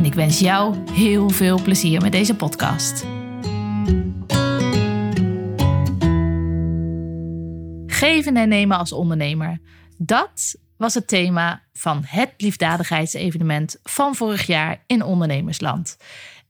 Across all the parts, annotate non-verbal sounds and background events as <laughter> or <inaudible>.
en ik wens jou heel veel plezier met deze podcast. Geven en nemen als ondernemer. Dat was het thema van het liefdadigheidsevenement van vorig jaar in Ondernemersland.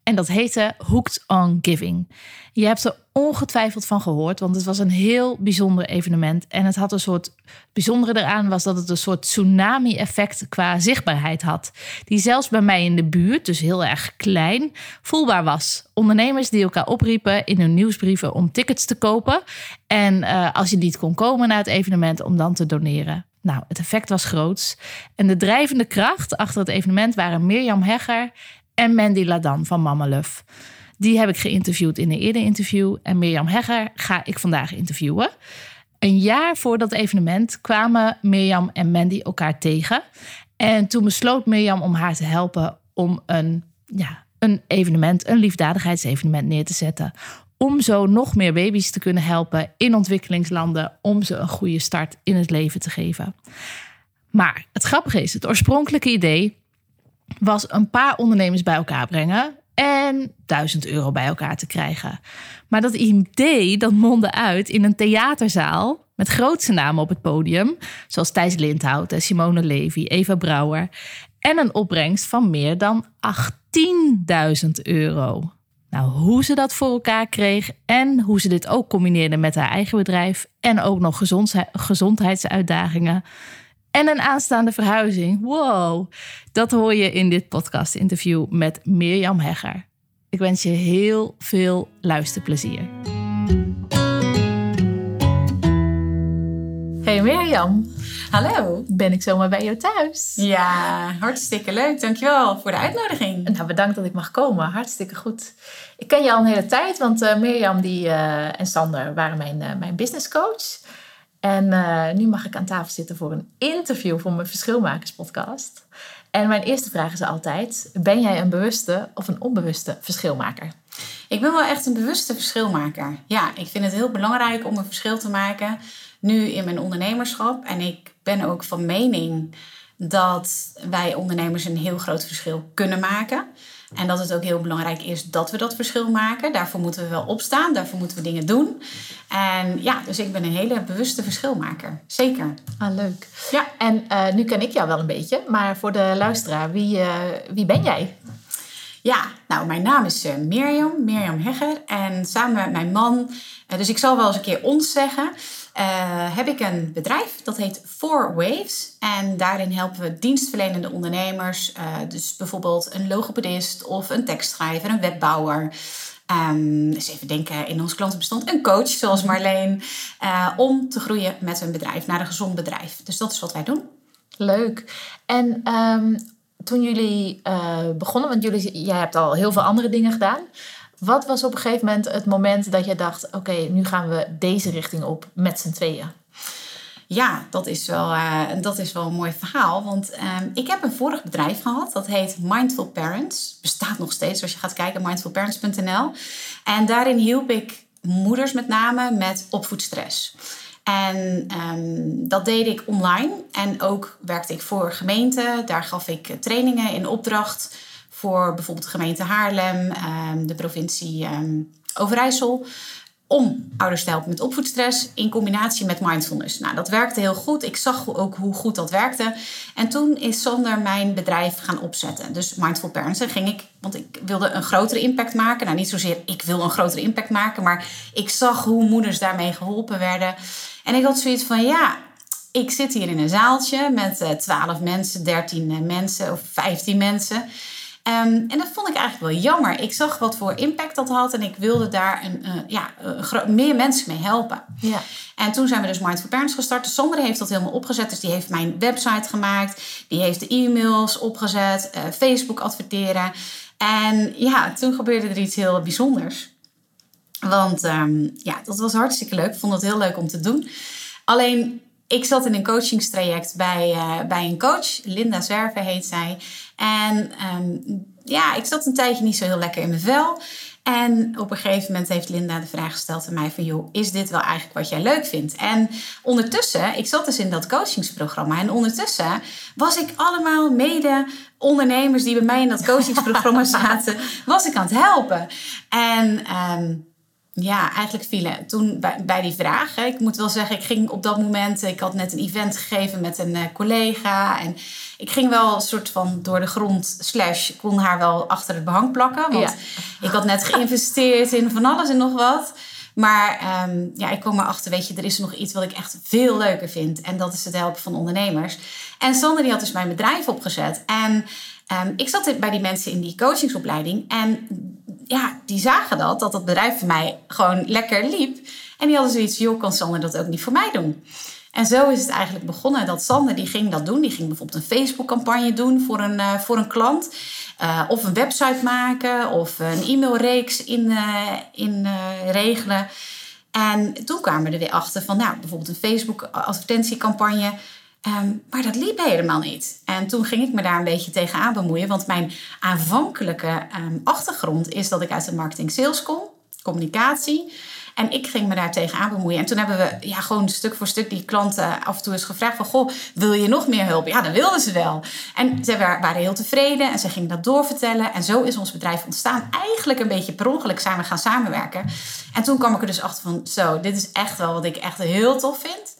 En dat heette Hooked on Giving. Je hebt er ongetwijfeld van gehoord, want het was een heel bijzonder evenement. En het had een soort. bijzondere eraan was dat het een soort tsunami-effect qua zichtbaarheid had. Die zelfs bij mij in de buurt, dus heel erg klein, voelbaar was. Ondernemers die elkaar opriepen in hun nieuwsbrieven om tickets te kopen. En uh, als je niet kon komen naar het evenement, om dan te doneren. Nou, het effect was groots. En de drijvende kracht achter het evenement waren Mirjam Hegger en Mandy Ladan van Mama Love. Die heb ik geïnterviewd in een eerder interview. En Mirjam Hegger ga ik vandaag interviewen. Een jaar voor dat evenement kwamen Mirjam en Mandy elkaar tegen. En toen besloot Mirjam om haar te helpen om een, ja, een evenement, een liefdadigheidsevenement neer te zetten. Om zo nog meer baby's te kunnen helpen in ontwikkelingslanden. Om ze een goede start in het leven te geven. Maar het grappige is, het oorspronkelijke idee was een paar ondernemers bij elkaar brengen en 1000 euro bij elkaar te krijgen. Maar dat idee dat mondde uit in een theaterzaal met grootste namen op het podium, zoals Thijs Lindhout, Simone Levy, Eva Brouwer, en een opbrengst van meer dan 18.000 euro. Nou, hoe ze dat voor elkaar kreeg en hoe ze dit ook combineerde met haar eigen bedrijf en ook nog gezondheidsuitdagingen, en een aanstaande verhuizing. Wow, dat hoor je in dit podcast-interview met Mirjam Hegger. Ik wens je heel veel luisterplezier. Hey Mirjam. Hallo. Ben ik zomaar bij jou thuis? Ja, hartstikke leuk. Dankjewel voor de uitnodiging. Nou, bedankt dat ik mag komen. Hartstikke goed. Ik ken je al een hele tijd, want uh, Mirjam die, uh, en Sander waren mijn, uh, mijn business coach. En uh, nu mag ik aan tafel zitten voor een interview voor mijn Verschilmakers podcast. En mijn eerste vraag is altijd: ben jij een bewuste of een onbewuste verschilmaker? Ik ben wel echt een bewuste verschilmaker. Ja, ik vind het heel belangrijk om een verschil te maken nu in mijn ondernemerschap. En ik ben ook van mening dat wij ondernemers een heel groot verschil kunnen maken. En dat het ook heel belangrijk is dat we dat verschil maken. Daarvoor moeten we wel opstaan, daarvoor moeten we dingen doen. En ja, dus ik ben een hele bewuste verschilmaker. Zeker. Ah, leuk. Ja. En uh, nu ken ik jou wel een beetje, maar voor de luisteraar, wie, uh, wie ben jij? Ja, nou, mijn naam is uh, Mirjam, Mirjam Hegger. En samen met mijn man, dus ik zal wel eens een keer ons zeggen heb ik een bedrijf dat heet Four Waves. En daarin helpen we dienstverlenende ondernemers, uh, dus bijvoorbeeld een logopedist of een tekstschrijver, een webbouwer. Um, dus even denken in ons klantenbestand, een coach zoals Marleen, uh, om te groeien met hun bedrijf naar een gezond bedrijf. Dus dat is wat wij doen. Leuk. En um, toen jullie begonnen, want jullie, jij hebt al heel veel andere dingen gedaan. Wat was op een gegeven moment het moment dat je dacht: oké, nu gaan we deze richting op met z'n tweeën? Ja, dat is wel, uh, dat is wel een mooi verhaal. Want uh, ik heb een vorig bedrijf gehad. Dat heet Mindful Parents. Bestaat nog steeds als je gaat kijken. Mindfulparents.nl. En daarin hielp ik moeders met name met opvoedstress. En um, dat deed ik online. En ook werkte ik voor gemeenten. Daar gaf ik trainingen in opdracht voor bijvoorbeeld de gemeente Haarlem, ehm, de provincie ehm, Overijssel. Om ouders te helpen met opvoedstress in combinatie met mindfulness. Nou, dat werkte heel goed. Ik zag ook hoe goed dat werkte. En toen is Sander mijn bedrijf gaan opzetten. Dus Mindful Parents. En ging ik, want ik wilde een grotere impact maken. Nou, niet zozeer ik wil een grotere impact maken, maar ik zag hoe moeders daarmee geholpen werden. En ik had zoiets van ja, ik zit hier in een zaaltje met uh, eh, 12 mensen, 13 eh, mensen of 15 mensen. Um, en dat vond ik eigenlijk wel jammer. Ik zag wat voor impact dat had en ik wilde daar een, uh, ja, meer mensen mee helpen. Ja. En toen zijn we dus Mindful Parents gestart. Dus Sander heeft dat helemaal opgezet. Dus die heeft mijn website gemaakt. Die heeft de e-mails opgezet. Uh, Facebook adverteren. En ja, toen gebeurde er iets heel bijzonders. Want ehm, ja, dat was hartstikke leuk. Ik vond het heel leuk om te doen. Alleen, ik zat in een coachingstraject bij, uh, bij een coach. Linda Zwerver heet zij. En ehm, ja, ik zat een tijdje niet zo heel lekker in mijn vel. En op een gegeven moment heeft Linda de vraag gesteld aan mij van... joh, is dit wel eigenlijk wat jij leuk vindt? En ondertussen, ik zat dus in dat coachingsprogramma... en ondertussen was ik allemaal mede ondernemers die bij mij in dat <laughs> coachingsprogramma zaten... was ik aan het helpen. En... Ehm, ja, eigenlijk vielen toen bij, bij die vraag. Hè, ik moet wel zeggen, ik ging op dat moment, ik had net een event gegeven met een uh, collega. En ik ging wel een soort van door de grond, slash, kon haar wel achter het behang plakken. Want ik had net geïnvesteerd in van alles en nog wat. Maar um, ja, ik kwam erachter, weet je, er is nog iets wat ik echt veel leuker vind. En dat is het helpen van ondernemers. En Sander die had dus mijn bedrijf opgezet. En um, ik zat bij die mensen in die coachingsopleiding. En ja, die zagen dat, dat dat bedrijf voor mij gewoon lekker liep. En die hadden zoiets, joh, kan Sander dat ook niet voor mij doen? En zo is het eigenlijk begonnen. Dat Sander die ging dat doen. Die ging bijvoorbeeld een Facebook-campagne doen voor een, uh, voor een klant. Uh, of een website maken. Of een e-mailreeks in, uh, in regelen. En toen kwamen we er weer achter van, nou, bijvoorbeeld een Facebook-advertentiecampagne. Um, maar dat liep helemaal niet. En toen ging ik me daar een beetje tegenaan bemoeien. Want mijn aanvankelijke um, achtergrond is dat ik uit de marketing sales kom, communicatie. En ik ging me daar tegenaan bemoeien. En toen hebben we ja, gewoon stuk voor stuk die klanten af en toe eens gevraagd van... Goh, wil je nog meer hulp? Ja, dat wilden ze wel. En ze waren heel tevreden en ze gingen dat doorvertellen. En zo is ons bedrijf ontstaan. Eigenlijk een beetje per ongeluk zijn we gaan samenwerken. En toen kwam ik er dus achter van... Zo, dit is echt wel wat ik echt heel tof vind.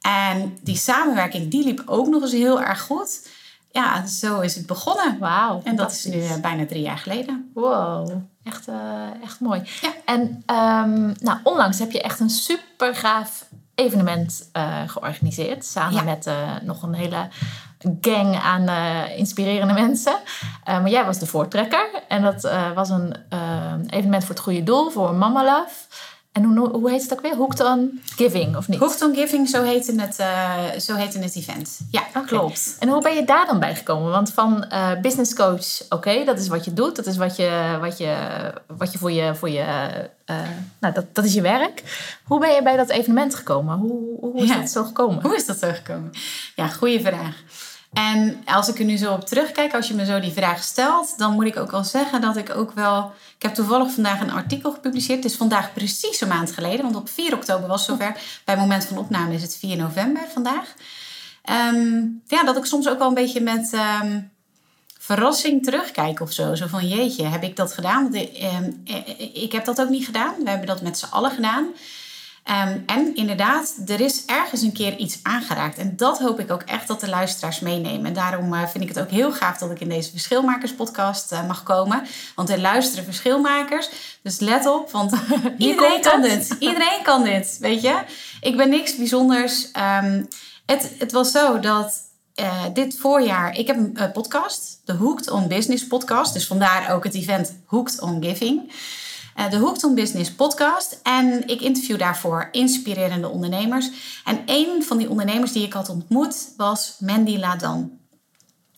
En die samenwerking, die liep ook nog eens heel erg goed. Ja, zo is het begonnen. Wauw. En dat is nu uh, bijna drie jaar geleden. Wow, echt, uh, echt mooi. Ja. En um, nou, onlangs heb je echt een super gaaf evenement uh, georganiseerd. Samen ja. met nog een hele gang aan inspirerende mensen. maar jij was de voortrekker. En dat was een evenement voor het goede doel, voor Mama Love. En hoe, hoe heet het ook weer? Hooked on Giving, of niet? Hooked on Giving, zo heette het, uh, zo heette het event. Ja, okay. klopt. En hoe ben je daar dan bij gekomen? Want van uh, business coach, oké, okay, dat is wat je doet. Dat is wat je, wat je, wat je voor je... Voor je uh, nou, dat, dat is je werk. Hoe ben je bij dat evenement gekomen? Hoe, hoe is ja. dat zo gekomen? Hoe is dat zo gekomen? Ja, goede vraag. En als ik er nu zo op terugkijk, als je me zo die vraag stelt, dan moet ik ook wel zeggen dat ik ook wel. Ik heb toevallig vandaag een artikel gepubliceerd. Het is vandaag precies een maand geleden, want op 4 oktober was zover. Bij het moment van opname is het 4 november vandaag. Um, ja, dat ik soms ook wel een beetje met um, verrassing terugkijk of zo. Zo van jeetje, heb ik dat gedaan? Want ik, um, ik heb dat ook niet gedaan. We hebben dat met z'n allen gedaan. Um, en inderdaad, er is ergens een keer iets aangeraakt. En dat hoop ik ook echt dat de luisteraars meenemen. En daarom uh, vind ik het ook heel gaaf dat ik in deze Verschilmakers podcast uh, mag komen. Want er luisteren verschilmakers. Dus let op, want <laughs> iedereen kan dit. Iedereen kan dit, weet je. Ik ben niks bijzonders. Um, het, het was zo dat uh, dit voorjaar... Ik heb een podcast, de Hooked on Business podcast. Dus vandaar ook het event Hooked on Giving... Eh, de Hooked on Business podcast. En ik interview daarvoor inspirerende ondernemers. En een van die ondernemers die ik had ontmoet was Mandy Ladan.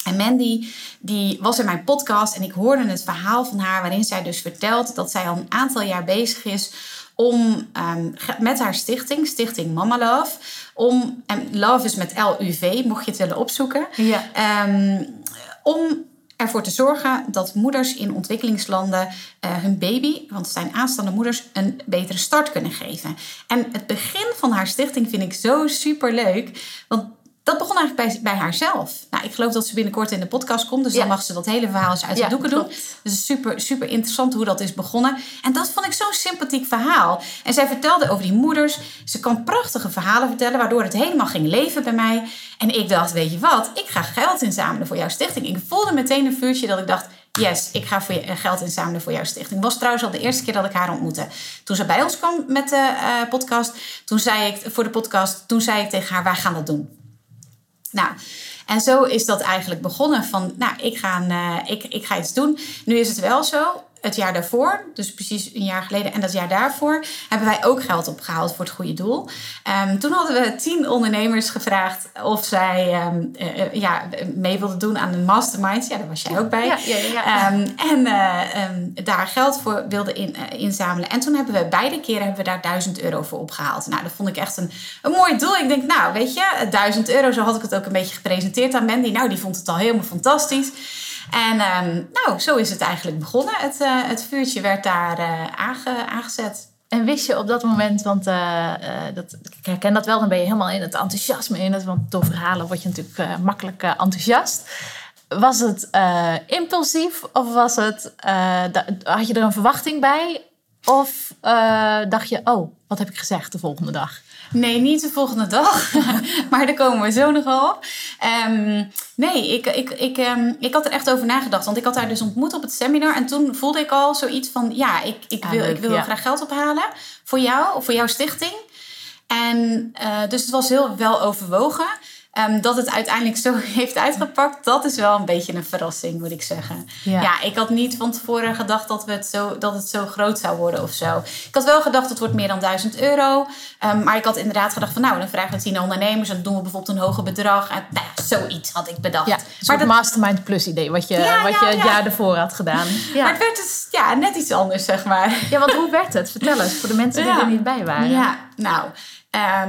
En Mandy die was in mijn podcast en ik hoorde het verhaal van haar waarin zij dus vertelt dat zij al een aantal jaar bezig is om um, met haar stichting, Stichting Mama Love, om, en Love is met L-U-V, mocht je het willen opzoeken, ja. um, om ervoor te zorgen dat moeders in ontwikkelingslanden uh, hun baby, want het zijn aanstaande moeders, een betere start kunnen geven. En het begin van haar stichting vind ik zo super leuk. Want dat begon eigenlijk bij, bij haarzelf. Nou, ik geloof dat ze binnenkort in de podcast komt. Dus ja. dan mag ze dat hele verhaal eens uit de ja, doeken klopt. doen. Dus super, super interessant hoe dat is begonnen. En dat vond ik zo'n sympathiek verhaal. En zij vertelde over die moeders. Ze kan prachtige verhalen vertellen, waardoor het helemaal ging leven bij mij. En ik dacht, weet je wat, ik ga geld inzamelen voor jouw stichting. Ik voelde meteen een vuurtje dat ik dacht, yes, ik ga voor je, geld inzamelen voor jouw stichting. Was trouwens al de eerste keer dat ik haar ontmoette. Toen ze bij ons kwam met de uh, podcast, toen zei ik, voor de podcast, toen zei ik tegen haar, wij gaan dat doen. Nou, en zo is dat eigenlijk begonnen van, nou, ik ga, uh, ik, ik ga iets doen. Nu is het wel zo, het jaar daarvoor, dus precies een jaar geleden en dat jaar daarvoor, hebben wij ook geld opgehaald voor het goede doel. Ehm, toen hadden we tien ondernemers gevraagd of zij ehm, eh, eh, ja, mee wilden doen aan een mastermind. Ja, daar was jij ook bij. Ja, ja, ja. Ehm, en eh, daar geld voor wilden in, inzamelen. En toen hebben we beide keren hebben we daar 1000 euro voor opgehaald. Nou, dat vond ik echt een, een mooi doel. Ik denk, nou, weet je, 1000 euro, zo had ik het ook een beetje gepresenteerd aan Mandy. Nou, die vond het al helemaal fantastisch. En um, nou, zo is het eigenlijk begonnen. Het, uh, het vuurtje werd daar aange, aangezet. En wist je op dat moment, want uh, dat, ik herken dat wel, dan ben je helemaal in het enthousiasme in het, want door verhalen word je natuurlijk makkelijk enthousiast. Was het impulsief of was het, had je er een verwachting bij? Of dacht je, oh, wat heb ik gezegd de volgende dag? Nee, niet de volgende dag. <laughs> maar daar komen we zo nog op. Um, nee, ik, ik, ik, um, ik had er echt over nagedacht. Want ik had haar dus ontmoet op het seminar. En toen voelde ik al zoiets van... Ja, ik, ik wil, ik wil graag geld ophalen voor jou. Of voor jouw stichting. En uh, dus het was heel wel overwogen. Um, dat het uiteindelijk zo <laughs> heeft uitgepakt, dat is wel een beetje een verrassing, moet ik zeggen. Ja. ja, ik had niet van tevoren gedacht dat, we het zo, dat het zo groot zou worden of zo. Ik had wel gedacht, het wordt meer dan 1000 euro. Um, maar ik had inderdaad gedacht van, nou, dan vragen we tien ondernemers en dan doen we bijvoorbeeld een hoger bedrag. En, nou ja, zoiets had ik bedacht. Ja, maar dat Mastermind Plus idee, wat je, ja, wat je het jaar ervoor had gedaan. <laughs> Maar het werd dus ja, net iets anders, zeg maar. Ja, want hoe werd het? Vertel eens, voor de mensen die er niet bij waren. Ja, nou...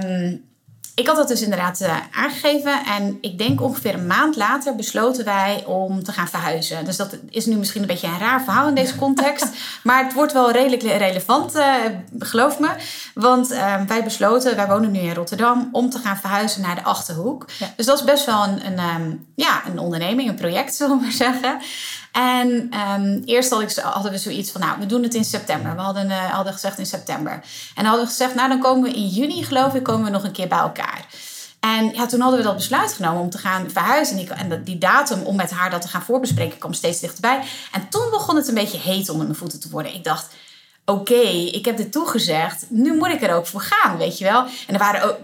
Um, ik had dat dus inderdaad uh, aangegeven. En ik denk ongeveer een maand later besloten wij om te gaan verhuizen. Dus dat is nu misschien een beetje een raar verhaal in deze <laughs> context. maar het wordt wel redelijk relevant, uh, geloof me. Want uh, wij besloten, wij wonen nu in Rotterdam, om te gaan verhuizen naar de Achterhoek. Dus dat is best wel een, een, um, ja, een onderneming, een project, zullen we maar zeggen. En um, eerst hadden we zoiets van, nou, we doen het in september. We hadden, uh, hadden gezegd in september. En dan hadden we gezegd, nou, dan komen we in juni, geloof ik, komen we nog een keer bij elkaar. En ja, toen hadden we dat besluit genomen om te gaan verhuizen. En, en die datum om met haar dat te gaan voorbespreken kwam steeds dichterbij. En toen begon het een beetje heet onder mijn voeten te worden. Ik dacht, oké, ik heb dit toegezegd. Nu moet ik er ook voor gaan, weet je wel. En er waren ook...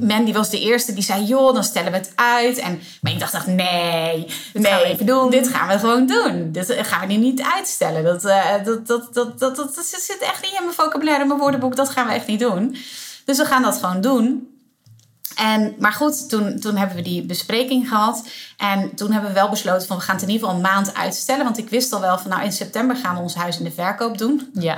Mandy was de eerste die zei... joh, dan stellen we het uit. En, maar ik dacht, echt, nee, dit nee, gaan we even doen. dit gaan we gewoon doen. Dit gaan we nu niet uitstellen. Dat, uh, dat, dat, dat, dat, dat, dat, zit echt niet in mijn vocabulaire, in mijn woordenboek. Dat gaan we echt niet doen. Dus we gaan dat gewoon doen. En, maar goed, toen, toen hebben we die bespreking gehad. En toen hebben we wel besloten van we gaan het in ieder geval een maand uitstellen. Want ik wist al wel van nou in september gaan we ons huis in de verkoop doen. Ja.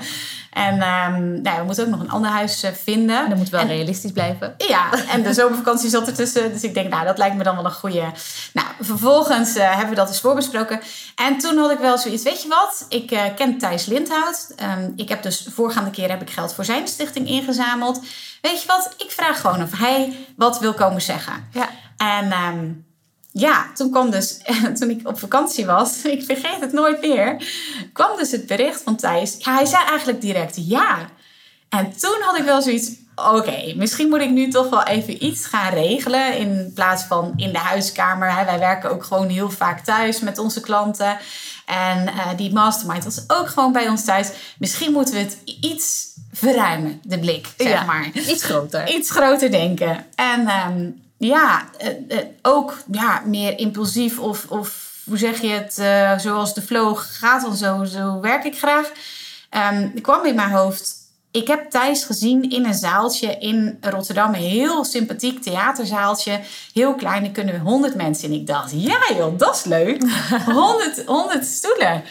En um, nou, we moeten ook nog een ander huis uh, vinden. En dat moet wel realistisch blijven. Ja, en de zomervakantie zat ertussen. Dus ik denk, nou, dat lijkt me dan wel een goede. Nou, vervolgens uh, hebben we dat dus voorbesproken. En toen had ik wel zoiets, weet je wat? Ik uh, ken Thijs Lindhout. Um, ik heb dus vorige keer heb ik geld voor zijn stichting ingezameld. Weet je wat? Ik vraag gewoon of hij wat wil komen zeggen. Ja. En um, ja, toen kwam dus, <laughs> toen ik op vakantie was, <laughs> ik vergeet het nooit meer, kwam dus het bericht van Thijs. Ja, hij zei eigenlijk direct ja. En toen had ik wel zoiets, oké, misschien moet ik nu toch wel even iets gaan regelen in plaats van in de huiskamer. Wij werken ook gewoon heel vaak thuis met onze klanten. En uh, die mastermind was ook gewoon bij ons thuis. Misschien moeten we het iets verruimen, de blik, zeg ja, maar. Iets groter. <laughs> Iets groter denken. En um, ja, uh, uh, ook ja, meer impulsief of, of hoe zeg je het, zoals de flow gaat dan zo, zo werk ik graag. Um, er kwam in mijn hoofd, ik heb Thijs gezien in een zaaltje in Rotterdam. Een heel sympathiek theaterzaaltje. Heel klein, er kunnen 100 mensen in. Ik dacht, ja joh, dat is leuk. <laughs> 100, 100 stoelen.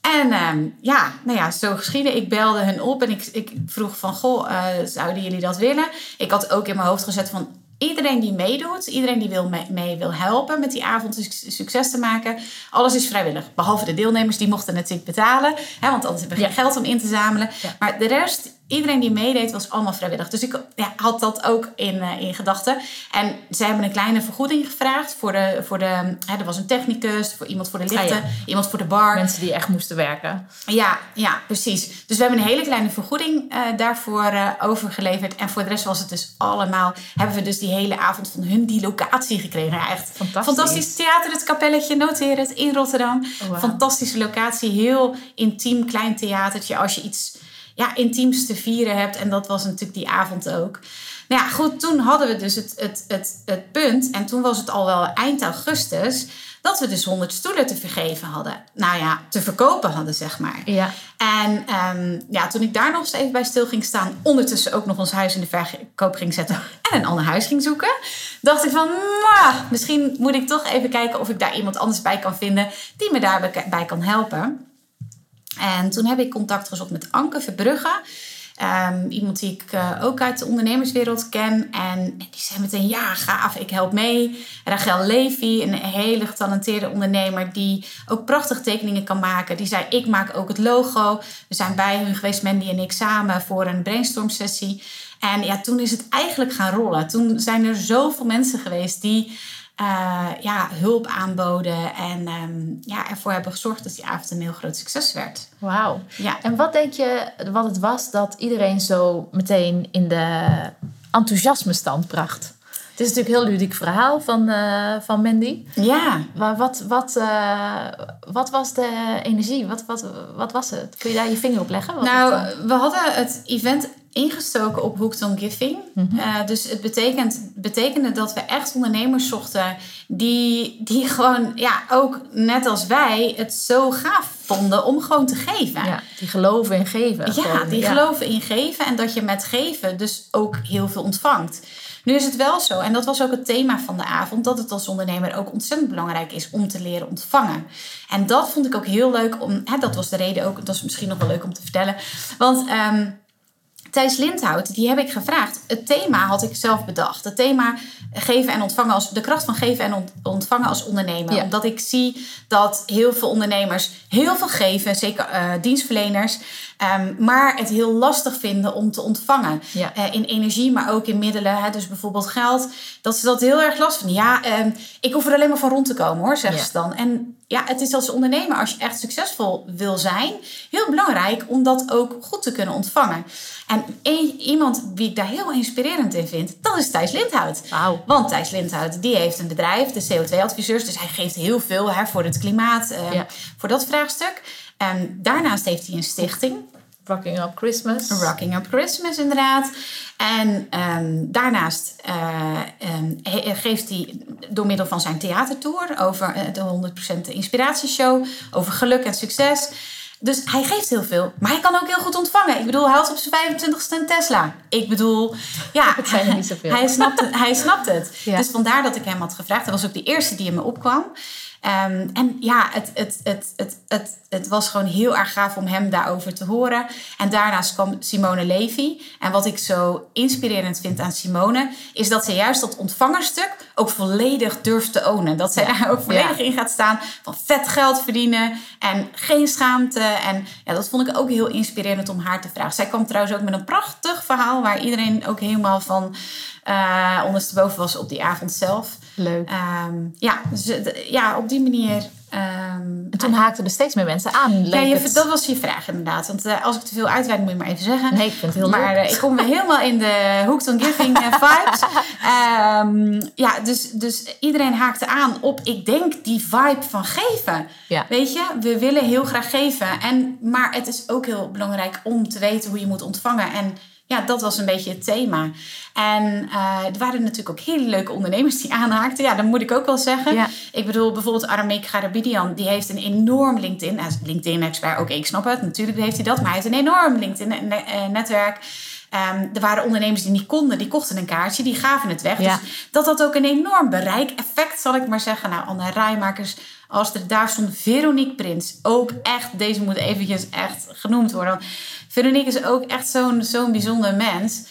En um, ja, nou ja, zo geschieden. Ik belde hen op en ik, ik vroeg van, goh, uh, zouden jullie dat willen? Ik had ook in mijn hoofd gezet van, iedereen die meedoet, iedereen die wil mee, mee, wil helpen met die avond succes te maken, alles is vrijwillig. Behalve de deelnemers, die mochten natuurlijk betalen, hè, want anders hebben we geen geld om in te zamelen. Ja. Maar de rest, iedereen die meedeed, was allemaal vrijwillig. Dus ik ja, had dat ook in, uh, in gedachten. En zij hebben een kleine vergoeding gevraagd voor de, voor de hè, er was een technicus, voor iemand voor de lichten, ah, ja. iemand voor de bar. Mensen die echt moesten werken. Ja, ja, precies. Dus we hebben een hele kleine vergoeding uh, daarvoor uh, overgeleverd. En voor de rest was het dus allemaal, hebben we dus die hele avond van hun die locatie gekregen. Ja, echt fantastisch. Fantastisch theater, het kapelletje, noteer het, in Rotterdam. Oh, wow. Fantastische locatie, heel intiem klein theatertje. Als je iets ja, intiems te vieren hebt. En dat was natuurlijk die avond ook. Nou ja, goed, toen hadden we dus het, het, het, het punt. En toen was het al wel eind augustus dat we dus 100 stoelen te vergeven hadden. Nou ja, te verkopen hadden, zeg maar. Ja. En ehm, ja, toen ik daar nog eens even bij stil ging staan, ondertussen ook nog ons huis in de verkoop ging zetten en een ander huis ging zoeken, dacht ik van, "Mwah, misschien moet ik toch even kijken of ik daar iemand anders bij kan vinden die me daarbij kan helpen. En toen heb ik contact gezocht met Anke Verbrugge. Ehm, iemand die ik eh, ook uit de ondernemerswereld ken. En die zei meteen, ja, gaaf, ik help mee. Rachel Levy, een hele getalenteerde ondernemer... die ook prachtige tekeningen kan maken. Die zei, ik maak ook het logo. We zijn bij hun geweest, Mandy en ik, samen voor een brainstorm sessie. En ja, toen is het eigenlijk gaan rollen. Toen zijn er zoveel mensen geweest die... eh, ja, hulp aanboden en ehm, ja, ervoor hebben gezorgd dat die avond een heel groot succes werd. Wauw. Ja. En wat denk je wat het was dat iedereen zo meteen in de enthousiasme stand bracht? Het is natuurlijk een heel ludiek verhaal van, eh, van Mandy. Ja, Maar wat, wat, eh, wat was de energie? Wat, wat, wat was het? Kun je daar je vinger op leggen? Wat Nou, het, we hadden het event ingestoken op Hooked on Giving. Mhm. Eh, dus het betekent, betekende dat we echt ondernemers zochten die, die gewoon, ja, ook net als wij, het zo gaaf vonden om gewoon te geven. ja, die geloven in geven. Ja, gewoon. die geloven in geven en dat je met geven dus ook heel veel ontvangt. Nu is het wel zo, en dat was ook het thema van de avond, dat het als ondernemer ook ontzettend belangrijk is om te leren ontvangen. En dat vond ik ook heel leuk om, hè, dat was de reden ook, dat is misschien nog wel leuk om te vertellen. Want ehm, Thijs Lindhout, die heb ik gevraagd. Het thema had ik zelf bedacht. Het thema geven en ontvangen als de kracht van geven en ont- ontvangen als ondernemer. Ja. Omdat ik zie dat heel veel ondernemers heel veel geven, zeker eh, dienstverleners, ehm, maar het heel lastig vinden om te ontvangen. Ja. Eh, in energie, maar ook in middelen, hè, dus bijvoorbeeld geld. Dat ze dat heel erg lastig vinden. Ja, ehm, ik hoef er alleen maar van rond te komen hoor, zeggen Ja. ze dan. En ja, het is als ondernemer, als je echt succesvol wil zijn, heel belangrijk om dat ook goed te kunnen ontvangen. En een- iemand wie ik daar heel inspirerend in vind, dat is Thijs Lindhout. Wauw. Want Thijs Lindhout, die heeft een bedrijf, de CO2-adviseurs. Dus hij geeft heel veel hè, voor het klimaat, eh, Ja. voor dat vraagstuk. En daarnaast heeft hij een stichting. Rocking Up Christmas. Rocking Up Christmas, inderdaad. En ehm, daarnaast eh, ehm, he- geeft hij door middel van zijn theatertour over eh, de 100% inspiratieshow, over geluk en succes. Dus hij geeft heel veel, maar hij kan ook heel goed ontvangen. Ik bedoel, hij had op zijn 25ste een Tesla. Ik bedoel, ja, Het zijn er niet zoveel. hij snapt het. Hij snapt het. Ja. Dus vandaar dat ik hem had gevraagd. Hij was ook de eerste die in me opkwam. Ehm, en ja, het, het, het, het, het, het was gewoon heel erg gaaf om hem daarover te horen. En daarnaast kwam Simone Levy. En wat ik zo inspirerend vind aan Simone... is dat ze juist dat ontvangerstuk ook volledig durft te ownen. Dat zij daar ook volledig Ja. in gaat staan van vet geld verdienen... en geen schaamte. En ja, dat vond ik ook heel inspirerend om haar te vragen. Zij kwam trouwens ook met een prachtig verhaal... waar iedereen ook helemaal van eh ondersteboven was op die avond zelf... Leuk. Ehm, ja, dus, eh, ja, op die manier. ehm, En toen haakten er steeds meer mensen aan. ja, je, dat was je vraag inderdaad. Want eh, als ik te veel uitweid, moet je maar even zeggen. Nee, ik vind het heel maar leuk. eh, ik kom helemaal in de Hooked on Giving vibes. <laughs> Ehm, ja, dus, dus iedereen haakte aan op, ik denk, die vibe van geven. Ja. Weet je, we willen heel graag geven. En, maar het is ook heel belangrijk om te weten hoe je moet ontvangen. En ja, dat was een beetje het thema. En eh, er waren natuurlijk ook hele leuke ondernemers die aanhaakten. Ja, dat moet ik ook wel zeggen. Ja. Ik bedoel, bijvoorbeeld Arameek Garabidian, die heeft een enorm LinkedIn. Is LinkedIn-expert, oké, ik snap het. Natuurlijk heeft hij dat, maar hij heeft een enorm LinkedIn-netwerk. Ehm, er waren ondernemers die niet konden, die kochten een kaartje, die gaven het weg. Ja. Dus dat had ook een enorm bereik-effect, zal ik maar zeggen. Nou, Anne Rijmakers, als er daar stond Veronique Prins, ook echt, deze moet eventjes echt genoemd worden. Veronique is ook echt zo'n zo'n bijzonder mens.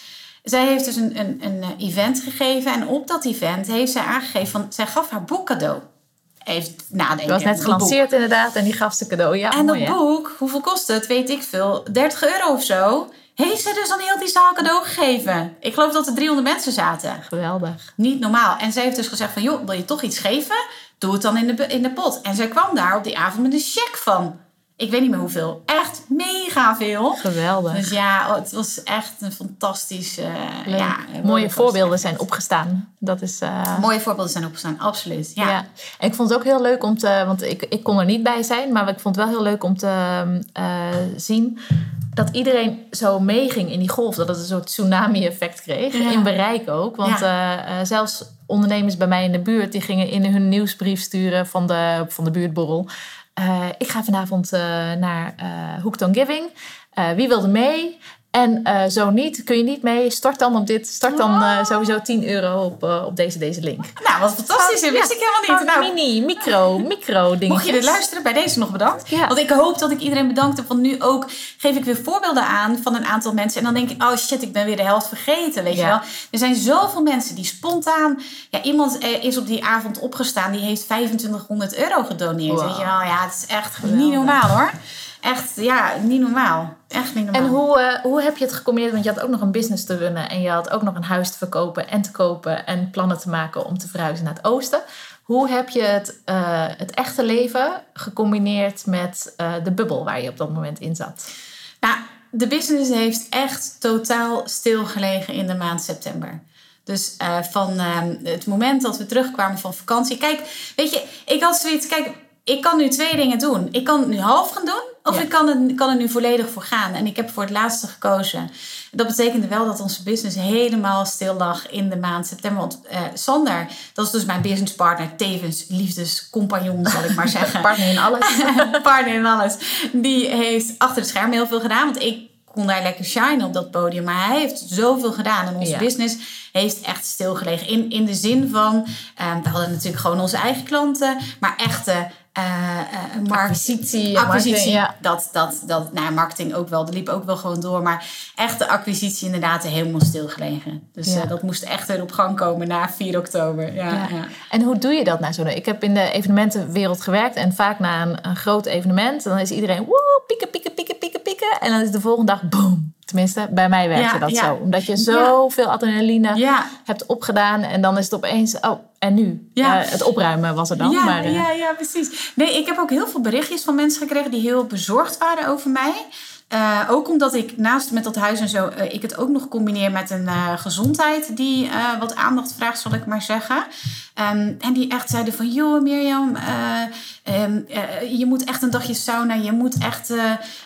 Zij heeft dus een, een, een eh, event gegeven en op dat event heeft zij aangegeven van, zij gaf haar boek cadeau. Even nadenken. Het was net gelanceerd inderdaad en die gaf ze cadeau. Ja, En mooi, dat hè? boek, hoeveel kost het? Weet ik veel. 30 euro of zo. Heeft ze dus aan heel die zaal cadeau gegeven. Ik geloof dat er 300 mensen zaten. Geweldig. Niet normaal. En zij heeft dus gezegd van... joh, wil je toch iets geven? Doe het dan in de, in de pot. En zij kwam daar op die avond met een cheque van... ik weet niet meer hoeveel. Echt mega veel. Geweldig. Dus ja, oh, het was echt een fantastisch... eh, ja, Mooie voorbeelden zijn opgestaan. Dat is... eh, Mooie voorbeelden zijn opgestaan, absoluut. Ja. Ja. En ik vond het ook heel leuk om te, want ik, ik kon er niet bij zijn, maar ik vond het wel heel leuk om te eh, zien dat iedereen zo meeging in die golf. Dat het een soort tsunami-effect kreeg. In bereik ook. Want uh, zelfs ondernemers bij mij in de buurt... die gingen in hun nieuwsbrief sturen van de, van de buurtborrel... Uh, ik ga vanavond naar Hooked on Giving. wie wilde mee? En uh, zo niet, kun je niet mee, start dan op dit, start dan uh, sowieso 10 euro op, uh, op deze, deze link. Nou, wat fantastisch, dat wist ik helemaal niet. Nou, mini, micro, micro dingen. Mocht je dit luisteren, bij deze nog bedankt. Ja. Want ik hoop dat ik iedereen bedankt heb, want nu ook geef ik weer voorbeelden aan van een aantal mensen. En dan denk ik, oh shit, ik ben weer de helft vergeten, weet ja. je wel. Er zijn zoveel mensen die spontaan, ja, iemand is op die avond opgestaan, die heeft 2500 euro gedoneerd, wow. weet je wel. Ja, het is echt Geweldig. niet normaal hoor. Echt, ja, niet normaal. Echt niet normaal. En hoe, uh, hoe heb je het gecombineerd? Want je had ook nog een business te runnen. En je had ook nog een huis te verkopen en te kopen. En plannen te maken om te verhuizen naar het oosten. Hoe heb je het, uh, het echte leven gecombineerd met uh, de bubbel waar je op dat moment in zat? Nou, de business heeft echt totaal stilgelegen in de maand september. Dus uh, van het moment dat we terugkwamen van vakantie. Kijk, weet je, ik had zoiets. Kijk, ik kan nu twee dingen doen. Ik kan nu half gaan doen, of ik kan, het, kan er nu volledig voor gaan. En ik heb voor het laatste gekozen. Dat betekende wel dat onze business helemaal stil lag in de maand september. Want uh, Sander, dat is dus mijn businesspartner, tevens liefdescompagnon, zal ik maar <laughs> zeggen. partner in alles. <laughs> partner in alles. Die heeft achter het scherm heel veel gedaan. Want ik kon daar lekker shine op dat podium. Maar hij heeft zoveel gedaan. En onze business heeft echt stilgelegen. In, in de zin van, um, we hadden natuurlijk gewoon onze eigen klanten. Maar echte uh, uh, acquisitie. acquisitie ja. dat, dat, dat, nou, marketing ook wel. Dat liep ook wel gewoon door. Maar echt de acquisitie inderdaad helemaal stilgelegen. Dus ja. uh, dat moest echt weer op gang komen na 4 oktober. Ja, ja. En hoe doe je dat nou zo? Ik heb in de evenementenwereld gewerkt. En vaak na een, een groot evenement, dan is iedereen woe, pieken, pieken, pieken, pieken, pieken. En dan is de volgende dag boom. Tenminste, bij mij werkte dat zo. Omdat je zoveel adrenaline hebt opgedaan. En dan is het opeens, oh, en nu? Ja. Uh, het opruimen was er dan. Ja, maar, uh... ja, ja, precies. Nee, ik heb ook heel veel berichtjes van mensen gekregen die heel bezorgd waren over mij. Uh, ook omdat ik naast met dat huis en zo, uh, ik het ook nog combineer met een uh, gezondheid die wat aandacht vraagt, zal ik maar zeggen. Um, en die echt zeiden van, joh Mirjam, um, je moet echt een dagje sauna, je moet echt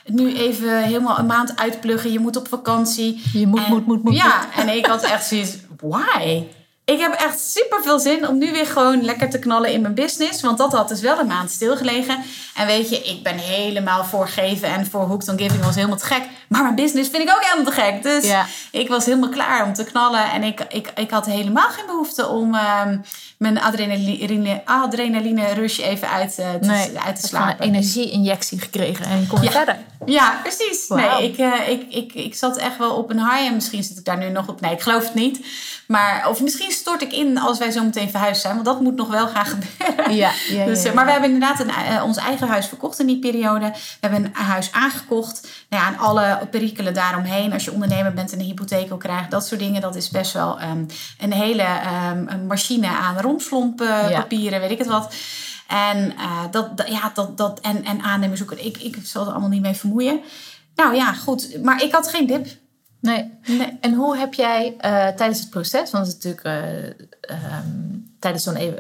nu even helemaal een maand uitpluggen, je moet op vakantie. Je moet, en, moet, moet, moet. Ja, en ik had echt zoiets, why? Ik heb echt super veel zin om nu weer gewoon lekker te knallen in mijn business. Want dat had dus wel een maand stilgelegen. En weet je, ik ben helemaal voor geven en voor Hooked on Giving was helemaal te gek. Maar mijn business vind ik ook helemaal te gek. Dus ja. ik was helemaal klaar om te knallen. En ik, ik, ik had helemaal geen behoefte om um, mijn adrenaline, adrenaline rush even uit, uh, te, nee, uit te slapen. een energieinjectie gekregen en je kon ja. verder. Ja, precies. Wow. Nee, ik, uh, ik, ik, ik zat echt wel op een high en misschien zit ik daar nu nog op. Nee, ik geloof het niet. Maar, of misschien stort ik in als wij zo meteen verhuisd zijn. Want dat moet nog wel gaan <laughs> gebeuren. Ja, ja, dus, ja, Maar we hebben inderdaad een, uh, ons eigen huis verkocht in die periode. We hebben een huis aangekocht. Nou ja, en alle perikelen daaromheen. Als je ondernemer bent en een hypotheek wil krijgen. Dat soort dingen. Dat is best wel um, een hele um, machine aan romslompen, papieren, weet ik het wat. En, uh, dat, dat, ja, dat, dat, en, en aannemers zoeken. Ik, ik zal er allemaal niet mee vermoeien. Nou ja, goed. Maar ik had geen dip. Nee. nee. En hoe heb jij uh, tijdens het proces, want het is natuurlijk uh, um, tijdens zo'n uh,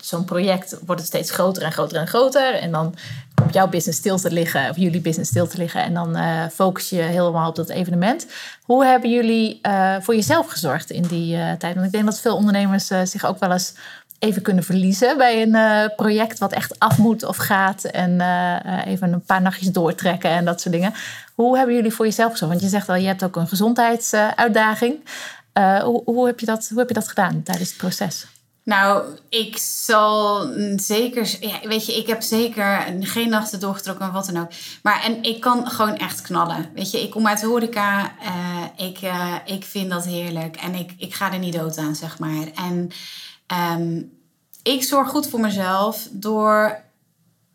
zo'n project wordt het steeds groter en groter en groter. En dan komt jouw business stil te liggen, of jullie business stil te liggen. En dan focus je helemaal op dat evenement. Hoe hebben jullie voor jezelf gezorgd in die tijd? Want ik denk dat veel ondernemers zich ook wel eens even kunnen verliezen bij een uh, project wat echt af moet of gaat. En uh, even een paar nachtjes doortrekken en dat soort dingen. Hoe hebben jullie voor jezelf gezorgd? Want je zegt al, je hebt ook een gezondheidsuitdaging. Hoe, hoe, heb je dat, hoe heb je dat gedaan tijdens het proces? Nou, ik zal zeker. Ja, weet je, ik heb zeker geen nachten doorgetrokken of wat dan ook. Maar en ik kan gewoon echt knallen. Weet je, ik kom uit horeca. Ik, ik vind dat heerlijk. En ik, ik ga er niet dood aan, zeg maar. En um, ik zorg goed voor mezelf door,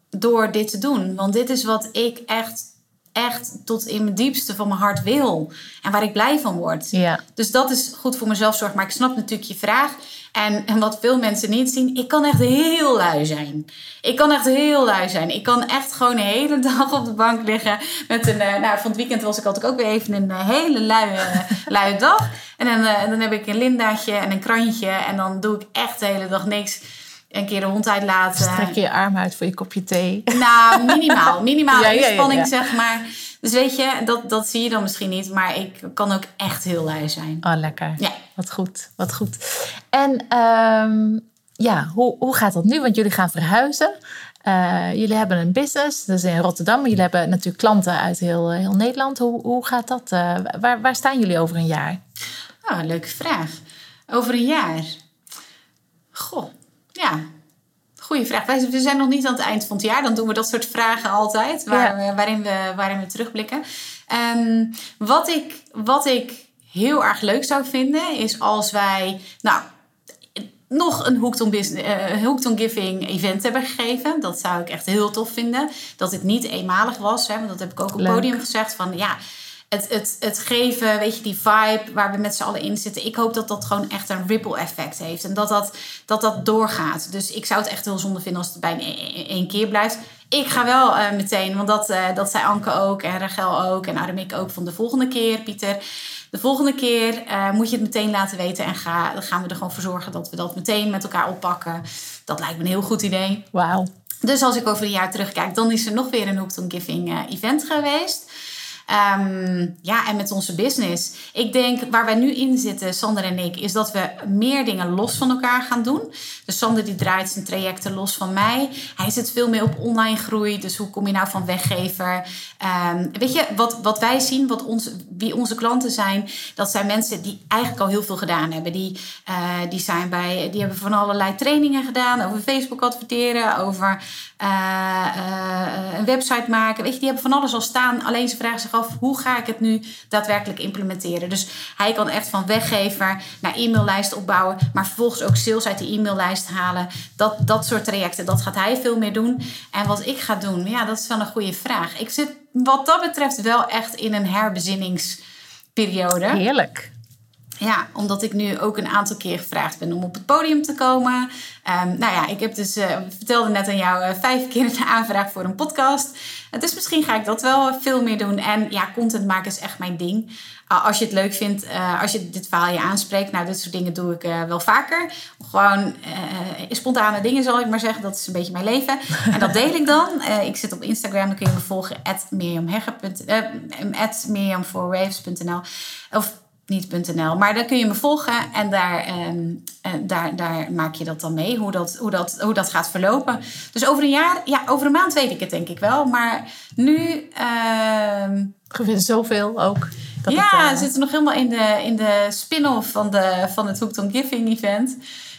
door dit te doen. Want dit is wat ik echt echt tot in mijn diepste van mijn hart wil. En waar ik blij van word. Ja. Dus dat is goed voor mezelf zorg. Maar ik snap natuurlijk je vraag. En, en wat veel mensen niet zien, ik kan echt heel lui zijn. Ik kan echt heel lui zijn. Ik kan echt gewoon de hele <laughs> dag op de bank liggen. Met een, uh, nou, van het weekend was ik altijd ook weer even een uh, hele luie, <laughs> luie dag. En dan, uh, dan heb ik een lindaatje en een krantje. En dan doe ik echt de hele dag niks een keer de hond uitlaten. Strek je je arm uit voor je kopje thee. Nou, minimaal. Minimaal <laughs> ja, inspanning, ja, zeg maar. Dus weet je, dat, dat zie je dan misschien niet, maar ik kan ook echt heel lui zijn. Oh, lekker. Ja. Wat goed, wat goed. En ehm, ja, hoe, hoe gaat dat nu? Want jullie gaan verhuizen. Uh, jullie hebben een business, dat is in Rotterdam. Maar jullie hebben natuurlijk klanten uit heel, heel Nederland. Hoe, hoe gaat dat? Uh, waar, waar staan jullie over een jaar? Oh, leuke vraag. Over een jaar? Goh, ja. Goeie vraag. Wij, we zijn nog niet aan het eind van het jaar. Dan doen we dat soort vragen altijd, waar, ja. waarin, we, waarin we terugblikken. Um, wat, ik, wat ik heel erg leuk zou vinden, is als wij... Nou, nog een Hooked on, Business, uh, Hooked on Giving event hebben gegeven. Dat zou ik echt heel tof vinden. Dat het niet eenmalig was. Hè, want dat heb ik ook op het podium gezegd. Van ja, het, het, het geven, weet je, die vibe waar we met z'n allen in zitten. Ik hoop dat dat gewoon echt een ripple effect heeft. En dat dat, dat, dat doorgaat. Dus ik zou het echt heel zonde vinden als het bij één keer blijft. Ik ga wel uh, meteen, want dat, uh, dat zei Anke ook en Rachel ook en Aramik ook van de volgende keer, Pieter. De volgende keer uh, moet je het meteen laten weten en ga, dan gaan we er gewoon voor zorgen dat we dat meteen met elkaar oppakken. Dat lijkt me een heel goed idee. Wauw. Dus als ik over een jaar terugkijk, dan is er nog weer een Hooked on Giving event geweest. Um, ja, en met onze business. Ik denk waar wij nu in zitten, Sander en ik, is dat we meer dingen los van elkaar gaan doen. Dus Sander die draait zijn trajecten los van mij. Hij zit veel meer op online groei. Dus hoe kom je nou van weggever? Um, weet je, wat, wat wij zien, wat ons, wie onze klanten zijn, dat zijn mensen die eigenlijk al heel veel gedaan hebben. Die, uh, die, zijn bij, die hebben van allerlei trainingen gedaan over Facebook adverteren, over uh, uh, een website maken. Weet je, die hebben van alles al staan. Alleen ze vragen zich af, hoe ga ik het nu daadwerkelijk implementeren? Dus hij kan echt van weggever naar e-maillijst opbouwen, maar vervolgens ook sales uit die e-maillijst halen. Dat, dat soort trajecten, dat gaat hij veel meer doen. En wat ik ga doen, ja, dat is wel een goede vraag. Ik zit wat dat betreft wel echt in een herbezinningsperiode. Heerlijk. Ja, omdat ik nu ook een aantal keer gevraagd ben om op het podium te komen. Um, nou ja, ik heb dus, uh, vertelde net aan jou, uh, vijf keer een aanvraag voor een podcast. Uh, dus misschien ga ik dat wel veel meer doen. En ja, content maken is echt mijn ding. als je het leuk vindt, als je dit verhaal je aanspreekt. Nou, dit soort dingen doe ik wel vaker. Gewoon spontane dingen zal ik maar zeggen. Dat is een beetje mijn leven. En dat deel ik dan. ik zit op Instagram, dan kun je me volgen. At Of niet.nl. Maar daar kun je me volgen en daar, um, daar, daar maak je dat dan mee, hoe dat, hoe, dat, hoe dat gaat verlopen. Dus over een jaar, ja, over een maand weet ik het denk ik wel. Maar nu. Uh, je vindt zoveel ook. Dat ja, het, uh... we zitten nog helemaal in de, in de spin-off van, de, van het Hooked on Giving event.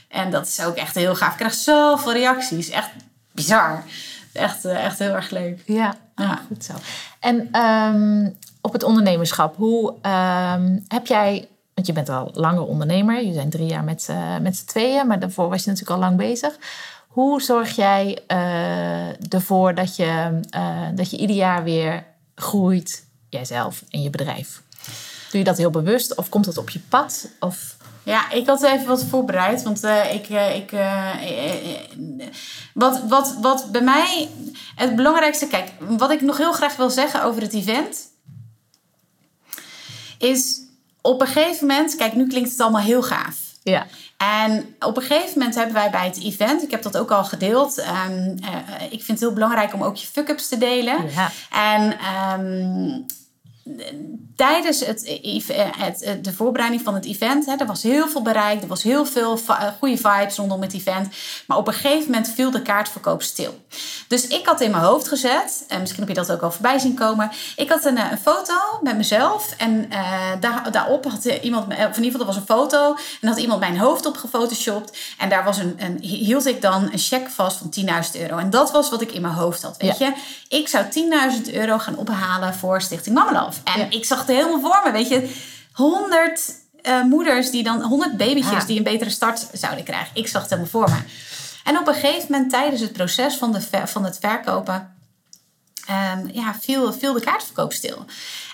En dat is ook echt heel gaaf. Ik krijg zoveel reacties. Echt bizar. Echt, uh, echt heel erg leuk. Ja, ja. goed zo. En um, op het ondernemerschap. Hoe um, heb jij, want je bent al langer ondernemer, je zijn drie jaar met, uh, met z'n tweeën, maar daarvoor was je natuurlijk al lang bezig. Hoe zorg jij uh, ervoor dat je, uh, dat je ieder jaar weer groeit, jijzelf en je bedrijf? Doe je dat heel bewust of komt dat op je pad? Of... Ja, ik had even wat voorbereid. Want ik. Ik wat, wat, wat bij mij. Het belangrijkste. Kijk, wat ik nog heel graag wil zeggen over het event is op een gegeven moment, kijk, nu klinkt het allemaal heel gaaf. Ja. En op een gegeven moment hebben wij bij het event, ik heb dat ook al gedeeld. Um, uh, ik vind het heel belangrijk om ook je fuck-ups te delen. Ja. En um, tijdens het, het, de voorbereiding van het event, hè, er was heel veel bereikt, er was heel veel goede vibes rondom het event. Maar op een gegeven moment viel de kaartverkoop stil. Dus ik had in mijn hoofd gezet, en misschien heb je dat ook al voorbij zien komen. Ik had een, een foto met mezelf en uh, daar, daarop had iemand, of in ieder geval er was een foto en had iemand mijn hoofd op gefotoshopt. En daar was een, een, hield ik dan een cheque vast van 10.000 euro. En dat was wat ik in mijn hoofd had. Weet ja. je, ik zou 10.000 euro gaan ophalen voor Stichting Mama Love. En ja. ik zag het helemaal voor me, weet je. 100 uh, moeders die dan, 100 babytjes ah. die een betere start zouden krijgen. Ik zag het helemaal voor me. En op een gegeven moment tijdens het proces van, de van het verkopen, um, ja, viel, viel de kaartverkoop stil.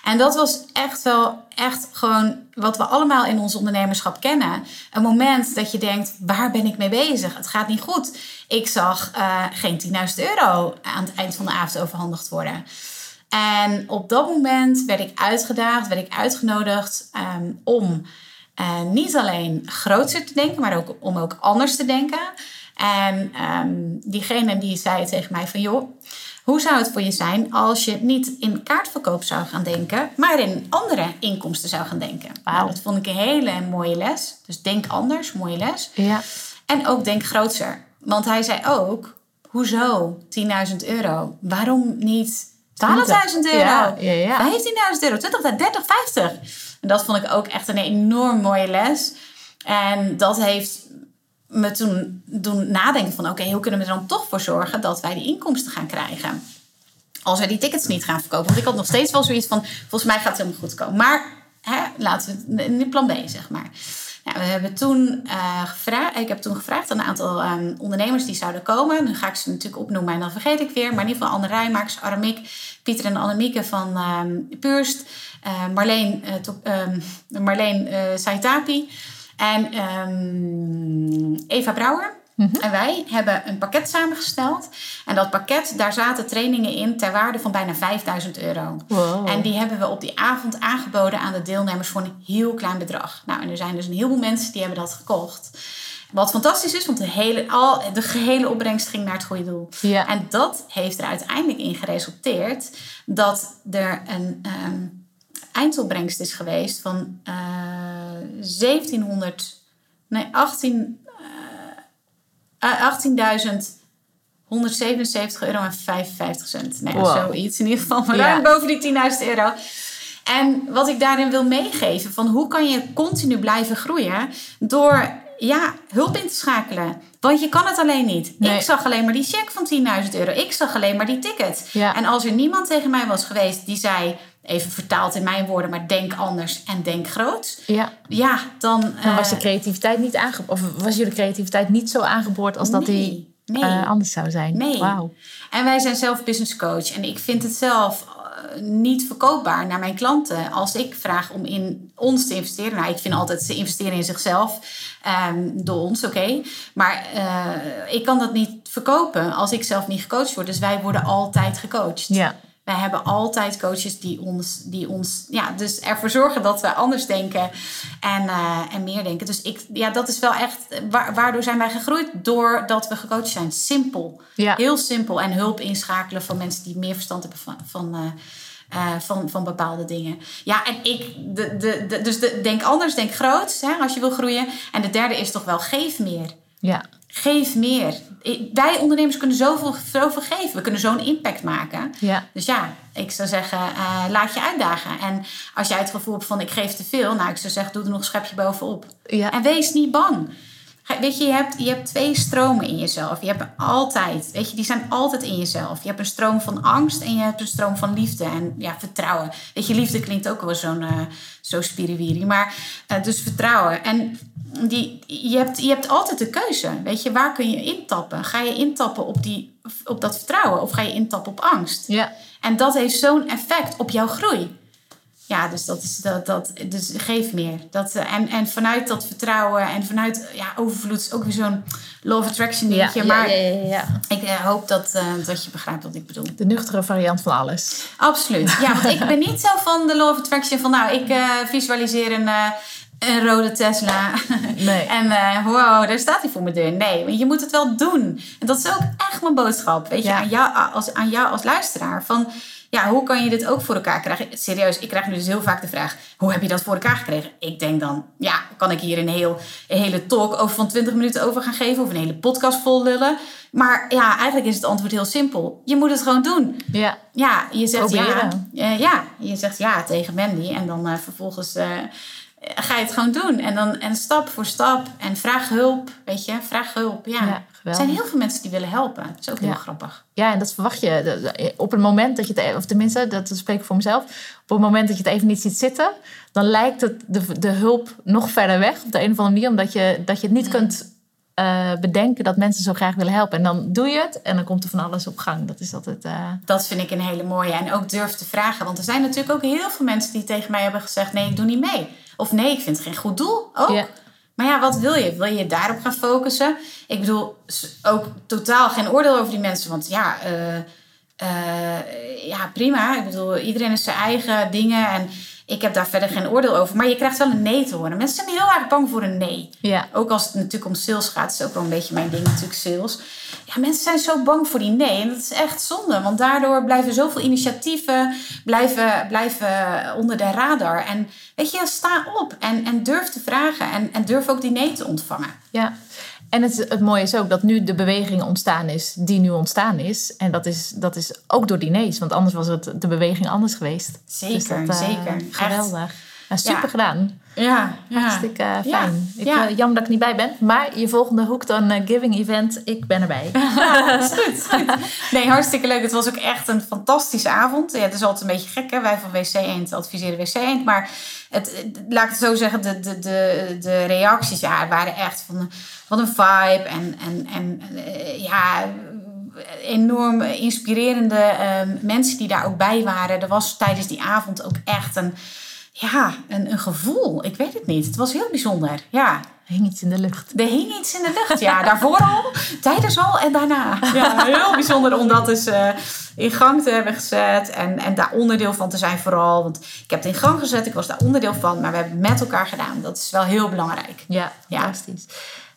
En dat was echt wel, echt gewoon wat we allemaal in ons ondernemerschap kennen. Een moment dat je denkt, waar ben ik mee bezig? Het gaat niet goed. Ik zag uh, geen 10.000 euro aan het eind van de avond overhandigd worden. En op dat moment werd ik uitgedaagd, werd ik uitgenodigd um, om uh, niet alleen groter te denken, maar ook om ook anders te denken. En um, diegene die zei tegen mij van joh, Hoe zou het voor je zijn als je niet in kaartverkoop zou gaan denken, maar in andere inkomsten zou gaan denken? Nou, dat vond ik een hele mooie les. Dus denk anders, mooie les. Ja. En ook denk groter. Want hij zei ook, hoezo 10.000 euro? Waarom niet 12.000 euro? Ja, ja, ja. 15.000 euro, 20, 30, 50. En dat vond ik ook echt een enorm mooie les. En dat heeft me toen doen nadenken van... oké, hoe kunnen we er dan toch voor zorgen dat wij die inkomsten gaan krijgen? Als wij die tickets niet gaan verkopen. Want ik had nog steeds wel zoiets van... volgens mij gaat het helemaal goed komen. Maar hè, laten we nu plan B, zeg maar. Nou, we hebben toen, uh, ik heb toen gevraagd aan een aantal um, ondernemers die zouden komen. Nu ga ik ze natuurlijk opnoemen en dan vergeet ik weer. Maar in ieder geval Anne Rijmakers, Aramiek, Pieter en Annemieke van um, Purst. Uh, Marleen, to, um, Marleen Saitapi en Eva Brouwer. Mm -hmm. En wij hebben een pakket samengesteld. En dat pakket, daar zaten trainingen in ter waarde van bijna 5000 euro. Wow. En die hebben we op die avond aangeboden aan de deelnemers voor een heel klein bedrag. Nou, en er zijn dus een heleboel mensen die hebben dat gekocht. Wat fantastisch is, want de, hele, al, de gehele opbrengst ging naar het goede doel. Ja. En dat heeft er uiteindelijk in geresulteerd dat er een um, eindopbrengst is geweest van uh, 1700, nee, 18, uh, 18.177 euro en 55 cent. Nee, wow. zoiets in ieder geval. Maar ruim ja. boven die 10.000 euro. En wat ik daarin wil meegeven, van hoe kan je continu blijven groeien door ja, hulp in te schakelen. Want je kan het alleen niet. Nee. Ik zag alleen maar die cheque van 10.000 euro. Ik zag alleen maar die ticket. Ja. En als er niemand tegen mij was geweest die zei, even vertaald in mijn woorden, maar denk anders en denk groot. Ja, ja dan. Dan was de creativiteit niet aangeboord. Of was jullie creativiteit niet zo aangeboord als dat die Nee. uh, anders zou zijn? Nee. Wauw. En wij zijn zelf business coach. En ik vind het zelf uh, niet verkoopbaar naar mijn klanten als ik vraag om in ons te investeren. Nou, ik vind altijd ze investeren in zichzelf um, door ons, oké. Okay. Maar uh, ik kan dat niet verkopen als ik zelf niet gecoacht word. Dus wij worden altijd gecoacht. Ja. Wij hebben altijd coaches die ons, die ons ja, dus ervoor zorgen dat we anders denken en, uh, en meer denken. Dus ik, ja, dat is wel echt, waardoor zijn wij gegroeid? Doordat we gecoacht zijn. Simpel. Ja. Heel simpel. En hulp inschakelen van mensen die meer verstand hebben van, van, uh, uh, van, van bepaalde dingen. Ja, en ik, de, de, de, dus de, denk anders, denk groot, hè, als je wil groeien. En de derde is toch wel geef meer. Ja. Geef meer. Wij ondernemers kunnen zoveel, zoveel geven. We kunnen zo'n impact maken. Ja. Dus ja, ik zou zeggen, uh, laat je uitdagen. En als jij het gevoel hebt van ik geef te veel. Nou, ik zou zeggen, doe er nog een schepje bovenop. Ja. En wees niet bang. Weet je, je hebt, je hebt twee stromen in jezelf. Je hebt altijd, weet je, die zijn altijd in jezelf. Je hebt een stroom van angst en je hebt een stroom van liefde en ja, vertrouwen. Weet je, liefde klinkt ook wel zo'n uh, zo spiriwiri. Maar uh, dus vertrouwen. En die, je, hebt, je hebt altijd de keuze. Weet je, waar kun je intappen? Ga je intappen op, die, op dat vertrouwen of ga je intappen op angst? Ja. En dat heeft zo'n effect op jouw groei. Ja, dus dat is dat, dat dus geef meer. Dat, en, en vanuit dat vertrouwen en vanuit ja, overvloed is ook weer zo'n law of attraction dingetje. Ja, maar ja, ja, ja. ik uh, hoop dat, uh, dat je begrijpt wat ik bedoel. De nuchtere variant van alles. Absoluut. Ja, want ik ben niet zo van de law of attraction van nou, ik uh, visualiseer een een rode Tesla. Nee. <laughs> en uh, wow, daar staat hij voor mijn deur. Nee, want je moet het wel doen. En dat is ook echt mijn boodschap. Weet je, Ja. aan, jou, als, aan jou als luisteraar. Van, ja, hoe kan je dit ook voor elkaar krijgen? Serieus, ik krijg nu dus heel vaak de vraag... hoe heb je dat voor elkaar gekregen? Ik denk dan, ja, kan ik hier een, heel, een hele talk over van 20 minuten over gaan geven... of een hele podcast vol lullen? Maar ja, eigenlijk is het antwoord heel simpel. Je moet het gewoon doen. Ja. Ja, je zegt Proberen. ja. Uh, ja, je zegt ja tegen Mandy. En dan uh, vervolgens uh, ga je het gewoon doen. En, dan, en stap voor stap. En vraag hulp, weet je. Vraag hulp, ja. Ja, er zijn heel veel mensen die willen helpen. Dat is ook heel Ja. grappig. Ja, en dat verwacht je. De- Op het moment dat je het, e- of tenminste, dat spreek ik voor mezelf. Op het moment dat je het even niet ziet zitten, dan lijkt het de, de hulp nog verder weg. Op de een of andere manier, omdat je, dat je het niet Mm. kunt eh, bedenken dat mensen zo graag willen helpen. En dan doe je het en dan komt er van alles op gang. Dat is altijd. eh, Dat vind ik een hele mooie. En ook durf te vragen. Want er zijn natuurlijk ook heel veel mensen die tegen mij hebben gezegd... nee, ik doe niet mee. Of nee, ik vind het geen goed doel. Ook. Ja. Maar ja, wat wil je? Wil je daarop gaan focussen? Ik bedoel, ook totaal geen oordeel over die mensen. Want ja, eh, eh, ja prima. Ik bedoel, iedereen is zijn eigen dingen. En ik heb daar verder geen oordeel over. Maar je krijgt wel een nee te horen. Mensen zijn heel erg bang voor een nee. Ja. Ook als het natuurlijk om sales gaat, is ook wel een beetje mijn ding natuurlijk sales. Ja, mensen zijn zo bang voor die nee. En dat is echt zonde. Want daardoor blijven zoveel initiatieven blijven, blijven onder de radar. En weet je, sta op en, en durf te vragen. En, en durf ook die nee te ontvangen. Ja. En het, het mooie is ook dat nu de beweging ontstaan is die nu ontstaan is. En dat is, dat is ook door dinees, want anders was het de beweging anders geweest. Zeker, Dus dat, eh, zeker. Geweldig. Nou, super Ja. gedaan. Ja, ja. Hartstikke Ja, fijn. Ik, ja. eh, jammer dat ik niet bij ben, maar je volgende Hooked on eh, Giving event, ik ben erbij. <laughs> Ja, dat is goed, goed. Nee, hartstikke leuk. Het was ook echt een fantastische avond. Ja, het is altijd een beetje gek, hè? Wij van WC Eend adviseren WC Eend. Maar het, laat ik het zo zeggen, de, de, de, de reacties ja, waren echt van, van een vibe. En, en, en eh, ja, enorm inspirerende eh, mensen die daar ook bij waren. Er was tijdens die avond ook echt een, ja, een, een gevoel. Ik weet het niet. Het was heel bijzonder, ja. Er hing iets in de lucht. Er hing iets in de lucht, ja. Daarvoor al, tijdens al en daarna. Ja, heel bijzonder om dat dus in gang te hebben gezet. En, en daar onderdeel van te zijn vooral. Want ik heb het in gang gezet, ik was daar onderdeel van. Maar we hebben het met elkaar gedaan. Dat is wel heel belangrijk. Ja, Ja.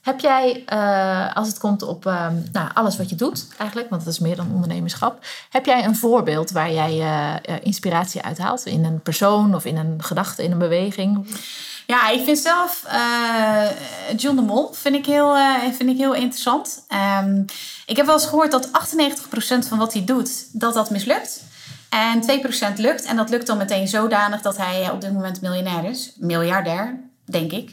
Heb jij, eh, als het komt op ehm, nou, alles wat je doet, eigenlijk, want dat is meer dan ondernemerschap, heb jij een voorbeeld waar jij eh, eh, inspiratie uithaalt? In een persoon of in een gedachte, in een beweging? Ja, ik vind zelf John de Mol vind ik heel, vind ik heel interessant. Ehm, ik heb wel eens gehoord dat 98% van wat hij doet, dat dat mislukt. En 2% lukt. En dat lukt dan meteen zodanig dat hij op dit moment miljonair is. Miljardair, denk ik.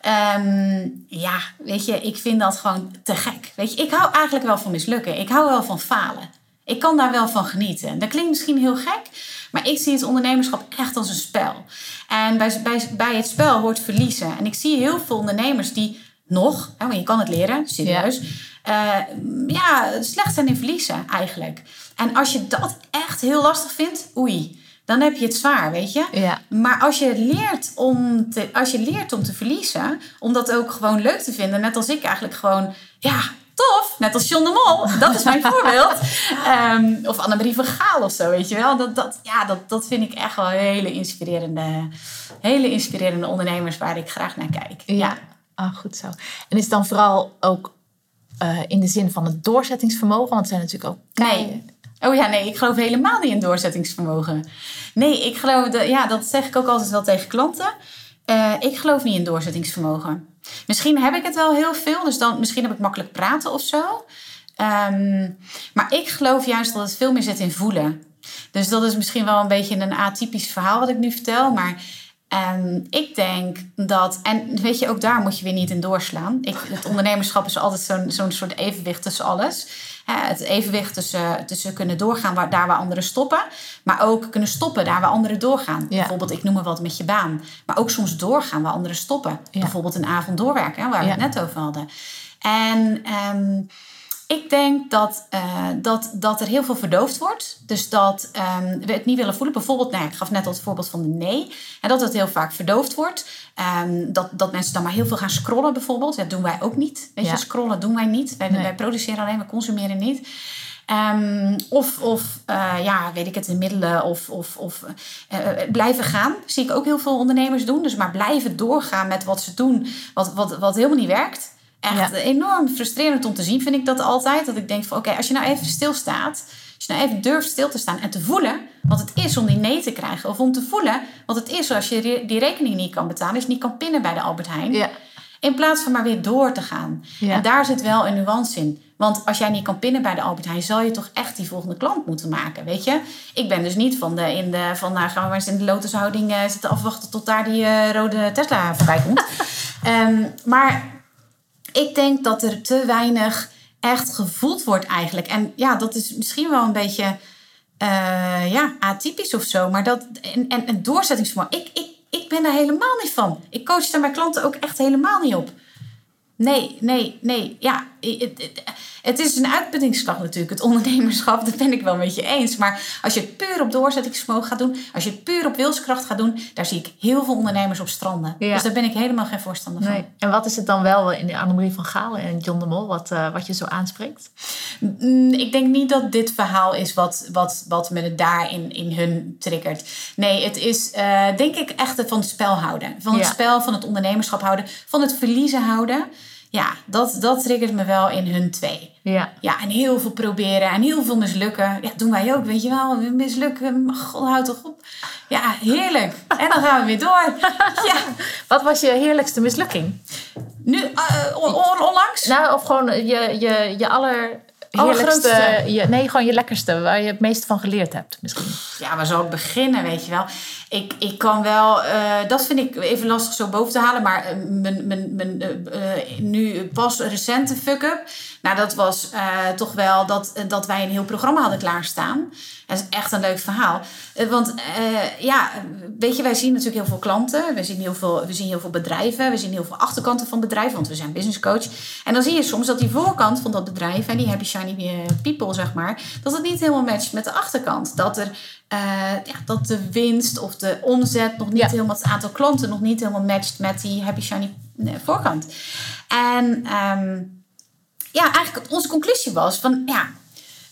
Ehm, ja, weet je, ik vind dat gewoon te gek. Weet je, ik hou eigenlijk wel van mislukken. Ik hou wel van falen. Ik kan daar wel van genieten. Dat klinkt misschien heel gek, maar ik zie het ondernemerschap echt als een spel. En bij, bij, bij het spel hoort verliezen. En ik zie heel veel ondernemers die nog, hè, want je kan het leren, serieus, ja. ja, slecht zijn in verliezen eigenlijk. En als je dat echt heel lastig vindt, oei, dan heb je het zwaar, weet je. Ja. Maar als je, leert om te, als je leert om te verliezen, om dat ook gewoon leuk te vinden, net als ik eigenlijk gewoon, ja, tof, net als John de Mol, dat is mijn <laughs> voorbeeld. Um, of Annemarie van Gaal of zo, weet je wel. Dat, dat, ja, dat, dat vind ik echt wel hele inspirerende, hele inspirerende ondernemers waar ik graag naar kijk. Ja, ja. Ah, goed zo. En is het dan vooral ook uh, in de zin van het doorzettingsvermogen? Want het zijn natuurlijk ook... Nee. Oh ja, nee, ik geloof helemaal niet in doorzettingsvermogen. Nee, ik geloof, de, ja, dat zeg ik ook altijd wel tegen klanten. Uh, ik geloof niet in doorzettingsvermogen. Misschien heb ik het wel heel veel, dus dan misschien heb ik makkelijk praten of zo. Um, maar ik geloof juist dat het veel meer zit in voelen. Dus dat is misschien wel een beetje een atypisch verhaal wat ik nu vertel. Maar um, ik denk dat, en weet je, ook daar moet je weer niet in doorslaan. Ik, het ondernemerschap is altijd zo'n zo'n soort evenwicht tussen alles. Het evenwicht tussen, tussen kunnen doorgaan waar, daar waar anderen stoppen. Maar ook kunnen stoppen daar waar anderen doorgaan. Ja. Bijvoorbeeld, ik noem maar wat met je baan. Maar ook soms doorgaan waar anderen stoppen. Ja. Bijvoorbeeld een avond doorwerken, waar we ja. het net over hadden. En um, ik denk dat, uh, dat, dat er heel veel verdoofd wordt. Dus dat um, we het niet willen voelen. Bijvoorbeeld, nou ik gaf net al het voorbeeld van de nee. En dat het heel vaak verdoofd wordt. Um, dat, dat mensen dan maar heel veel gaan scrollen bijvoorbeeld. Dat doen wij ook niet. Weet je, ja. scrollen doen wij niet. Wij, nee. wij produceren alleen, we consumeren niet. Um, of, of uh, ja, weet ik het, de middelen of, of, of uh, blijven gaan. Zie ik ook heel veel ondernemers doen. Dus maar blijven doorgaan met wat ze doen, wat, wat, wat helemaal niet werkt. Echt ja. enorm frustrerend om te zien, vind ik dat altijd. Dat ik denk van, oké, okay, als je nou even stilstaat... als je nou even durft stil te staan en te voelen wat het is om die nee te krijgen... of om te voelen wat het is als je die rekening niet kan betalen... als je niet kan pinnen bij de Albert Heijn... Ja. in plaats van maar weer door te gaan. Ja. En daar zit wel een nuance in. Want als jij niet kan pinnen bij de Albert Heijn... zal je toch echt die volgende klant moeten maken, weet je? Ik ben dus niet van, de, in de, van nou, gaan we maar eens in de lotushouding uh, zitten afwachten... tot daar die uh, rode Tesla voorbij komt. um, <laughs> maar ik denk dat er te weinig echt gevoeld wordt eigenlijk. En ja, dat is misschien wel een beetje uh, ja, atypisch of zo. Maar dat, en, en, en doorzettingsvermogen. Ik, ik, ik ben daar helemaal niet van. Ik coach daar mijn klanten ook echt helemaal niet op. Nee, nee, nee. Ja, is een uitputtingsslag natuurlijk, het ondernemerschap. Dat ben ik wel met je eens. Maar als je het puur op doorzettingsvermogen gaat doen, als je het puur op wilskracht gaat doen, daar zie ik heel veel ondernemers op stranden. Ja. Dus daar ben ik helemaal geen voorstander van. Nee. En wat is het dan wel in de Annemarie van Galen en John de Mol, wat, eh, wat je zo aanspreekt? Mm, Ik denk niet dat dit verhaal is wat, wat, wat me het daarin in hun triggert. Nee, het is eh, denk ik echt het van het spel houden. Van het Ja. spel, van het ondernemerschap houden, van het verliezen houden. Ja, dat, dat triggert me wel in hun twee. Ja. Ja, en heel veel proberen en heel veel mislukken. Ja, doen wij ook, weet je wel. We mislukken, god, houd toch op. Ja, heerlijk. En dan gaan we weer door. <laughs> Ja, Wat was je heerlijkste mislukking? nu, eh, on- on- onlangs. Nou, of gewoon je, je, je aller... Allergrootste. heerlijkste- Je, nee, gewoon je lekkerste, waar je het meest van geleerd hebt misschien. Ja, waar zal ik beginnen, weet je wel? Ik, ik kan wel, eh, dat vind ik even lastig zo boven te halen, maar eh, mijn, mijn, mijn eh, nu pas recente fuck-up, nou dat was toch wel dat, dat wij een heel programma hadden klaarstaan. Dat is echt een leuk verhaal. Want ja, weet je, wij zien natuurlijk heel veel klanten, we zien heel veel, we zien heel veel bedrijven, we zien heel veel achterkanten van bedrijven, want we zijn business coach. En dan zie je soms dat die voorkant van dat bedrijf, en die happy shiny eh, people zeg maar, dat het niet helemaal matcht met de achterkant. Dat er eh, ja, dat de winst of de omzet nog niet Ja. helemaal, het aantal klanten nog niet helemaal matcht met die happy shiny eh, voorkant. En ehm, ja, eigenlijk onze conclusie was van ja,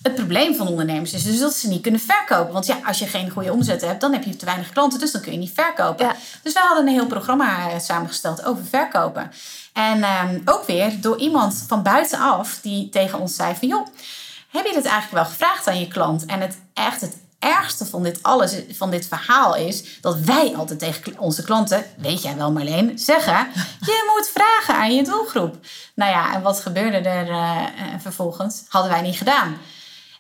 het probleem van ondernemers is dus dat ze niet kunnen verkopen. Want ja, als je geen goede omzet hebt, dan heb je te weinig klanten, dus dan kun je niet verkopen. Ja. Dus wij hadden een heel programma samengesteld over verkopen. En ehm, ook weer door iemand van buitenaf die tegen ons zei van joh, heb je dit eigenlijk wel gevraagd aan je klant? En het echt het ergste van dit alles, van dit verhaal is dat wij altijd tegen onze klanten, weet jij wel Marleen, zeggen: <laughs> je moet vragen aan je doelgroep. Nou ja, en wat gebeurde er eh, eh, vervolgens? Hadden wij niet gedaan.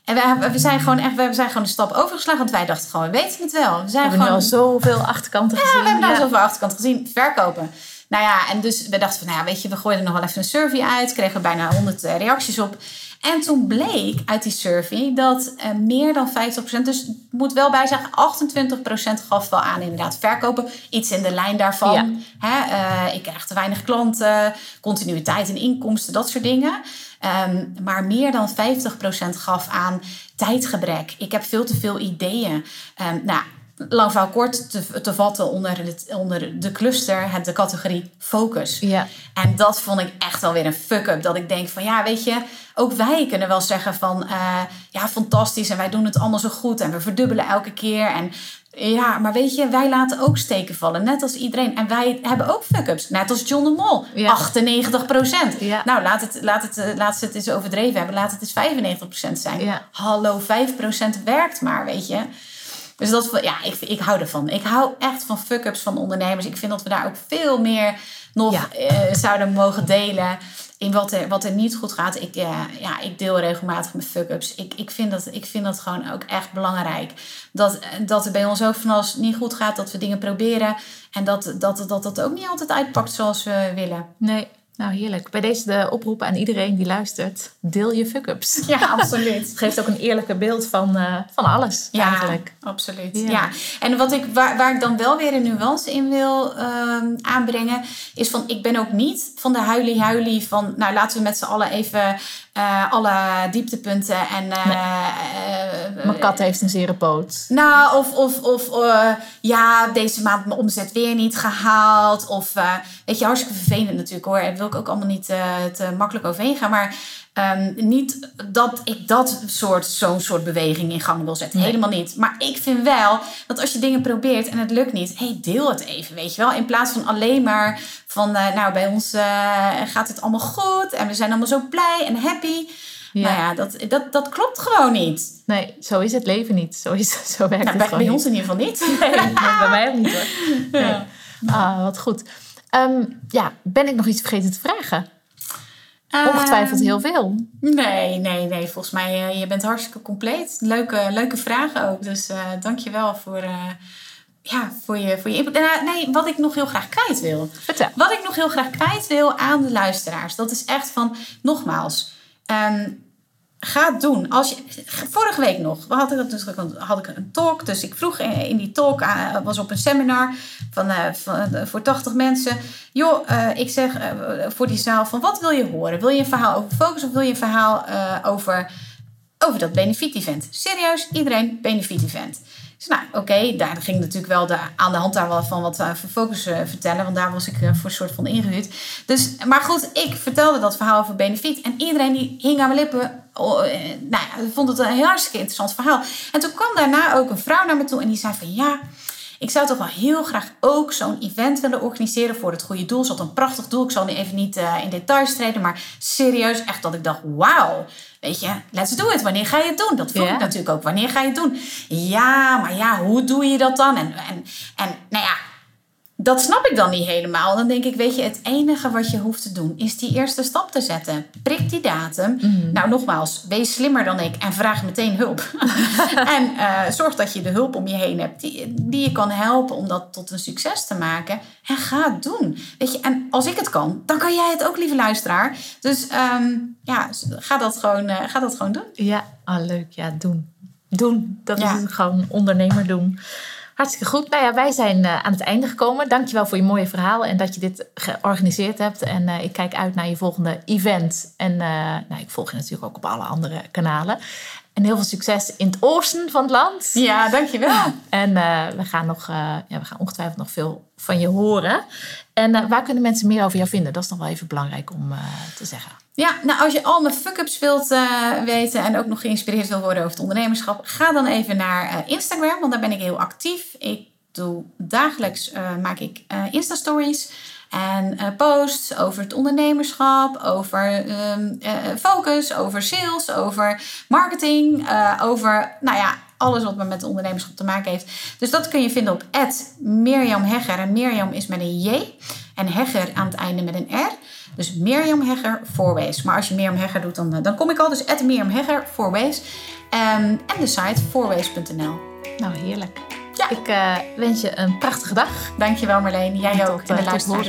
En we, we zijn gewoon echt, we zijn gewoon een stap overgeslagen, want wij dachten gewoon, we weten het wel. We zijn We hebben nu gewoon al zoveel achterkanten ja, gezien. we hebben Ja. zoveel achterkant gezien. Verkopen. Nou ja, en dus we dachten van, nou ja, weet je, we gooiden nog wel even een survey uit. Kregen we bijna 100 eh, reacties op. En toen bleek uit die survey dat eh, meer dan 50%, dus moet wel bij zeggen, 28% gaf wel aan inderdaad verkopen. Iets in de lijn daarvan. Ja. Hè, eh, ik krijg te weinig klanten, continuïteit in inkomsten, dat soort dingen. Ehm, maar meer dan 50% gaf aan tijdgebrek. Ik heb veel te veel ideeën. Ehm, nou, lang verhaal kort te, te vatten onder, het, onder de cluster, de categorie focus. Ja. En dat vond ik echt wel weer een fuck-up. Dat ik denk van ja, weet je, ook wij kunnen wel zeggen van eh, ja, fantastisch en wij doen het allemaal zo goed en we verdubbelen elke keer. En ja, maar weet je, wij laten ook steken vallen, net als iedereen. En wij hebben ook fuck-ups, net als John de Mol. Ja. 98 procent. Ja. Nou, laat, het, laat, het, eh, laat ze het eens overdreven hebben. Laat het eens 95 procent zijn. Ja. Hallo, 5 procent werkt maar, weet je. Dus dat, ja, ik, ik hou ervan. Ik hou echt van fuck-ups van ondernemers. Ik vind dat we daar ook veel meer nog Ja. eh, zouden mogen delen. In wat er, wat er niet goed gaat. Ik, eh, ja, ik deel regelmatig mijn fuck-ups. Ik, ik, vind dat, ik vind dat gewoon ook echt belangrijk. Dat, dat er bij ons ook van als het niet goed gaat, dat we dingen proberen. En dat dat, dat, dat ook niet altijd uitpakt zoals we willen. Nee, nou heerlijk. Bij deze de oproep aan iedereen die luistert. Deel je fuck-ups. Ja, <laughs> absoluut. Het geeft ook een eerlijke beeld van, eh, van alles Ja, eigenlijk. absoluut. Ja. Ja. En wat ik, waar, waar ik dan wel weer een nuance in wil ehm, aanbrengen, is van ik ben ook niet van de huilie-huilie van, nou laten we met z'n allen even eh, alle dieptepunten en. eh, eh, Mijn kat heeft een zere poot. nou, of, of, of ja, deze maand mijn omzet weer niet gehaald. Of weet je, hartstikke vervelend natuurlijk hoor. Daar wil ik ook allemaal niet te makkelijk overheen gaan. Maar ehm, niet dat ik dat soort, zo'n soort beweging in gang wil zetten. Nee. Helemaal niet. Maar ik vind wel dat als je dingen probeert en het lukt niet, hey, deel het even, weet je wel. In plaats van alleen maar van, eh, nou, bij ons eh, gaat het allemaal goed en we zijn allemaal zo blij en happy. Ja. Nou ja, dat, dat, dat klopt gewoon niet. Nee, zo is het leven niet. Zo, is, <laughs> zo werkt Nou, het bij, gewoon bij ons in ieder geval niet. <laughs> Nee, bij <laughs> mij ook niet hoor. Nee. Ah, wat goed. Ehm, ja, ben ik nog iets vergeten te vragen? Ongetwijfeld heel veel. Nee, nee, nee. Volgens mij, uh, je bent hartstikke compleet. Leuke, leuke vragen ook. Dus uh, dank je wel voor, uh, ja, voor, je, voor je input. Uh, nee, wat ik nog heel graag kwijt wil. Vertel. Wat ik nog heel graag kwijt wil aan de luisteraars. Dat is echt van, nogmaals... Um, ga doen. Als je, vorige week nog had ik, had ik een talk. Dus ik vroeg in die talk, uh, was op een seminar van, uh, van voor 80 mensen. Joh, ik zeg voor die zaal van wat wil je horen? Wil je een verhaal over focus of wil je een verhaal over, over dat benefit-event? Serieus, iedereen benefit-event. Dus nou, oké, daar ging natuurlijk wel de, aan de hand daar wel van wat uh, focus vertellen. Want daar was ik voor een soort van ingehuurd. Dus, maar goed, ik vertelde dat verhaal over benefiet. En iedereen die hing aan mijn lippen. Oh, nou ja, vond het een heel hartstikke interessant verhaal. En toen kwam daarna ook een vrouw naar me toe en die zei van ja... Ik zou toch wel heel graag ook zo'n event willen organiseren voor het goede doel. Zo'n een prachtig doel. Ik zal nu even niet uh, in details treden, maar serieus echt dat ik dacht, wauw. Weet je, let's do it. Wanneer ga je het doen? Dat vroeg ik natuurlijk ook. Wanneer ga je het doen? Ja, maar ja, hoe doe je dat dan? En, en, en nou ja, dat snap ik dan niet helemaal. Dan denk ik, weet je, het enige wat je hoeft te doen is die eerste stap te zetten. Prik die datum. Mhm. Nou, nogmaals, wees slimmer dan ik en vraag meteen hulp. <laughs> en uh, zorg dat je de hulp om je heen hebt die, die je kan helpen om dat tot een succes te maken. En ga het doen. Weet je, en als ik het kan, dan kan jij het ook, lieve luisteraar. Dus um, ja, ga dat gewoon, uh, ga dat gewoon doen. Ja, ah, leuk. Ja, doen. Doen. Dat is het gewoon ondernemer doen. Hartstikke goed. Nou ja, wij zijn uh, aan het einde gekomen. Dankjewel voor je mooie verhaal en dat je dit georganiseerd hebt. En uh, ik kijk uit naar je volgende event. En uh, nou, ik volg je natuurlijk ook op alle andere kanalen. En heel veel succes in het oosten van het land. Ja, dankjewel. En we, gaan nog, ja, we gaan ongetwijfeld nog veel van je horen. En waar kunnen mensen meer over jou vinden? Dat is nog wel even belangrijk om te zeggen. Ja, nou als je al mijn fuck-ups wilt uh, weten en ook nog geïnspireerd wil worden over het ondernemerschap, ga dan even naar Instagram, want daar ben ik heel actief. Ik doe dagelijks maak ik Insta-stories en posts over het ondernemerschap, over um, focus, over sales, over marketing, over nou ja, alles wat met ondernemerschap te maken heeft. Dus dat kun je vinden op Mirjam Hegger. En Mirjam is met een J en Hegger aan het einde met een R. Dus Mirjam Hegger Voorwees. Maar als je Mirjam Hegger doet, dan, dan kom ik al. Dus Mirjam Hegger Voorwees. Um, en de site voorwees.nl. Nou, heerlijk. Ja. Ik uh, wens je een prachtige dag. Dankjewel Marleen. Jij en ook. Tot, en de luisteraars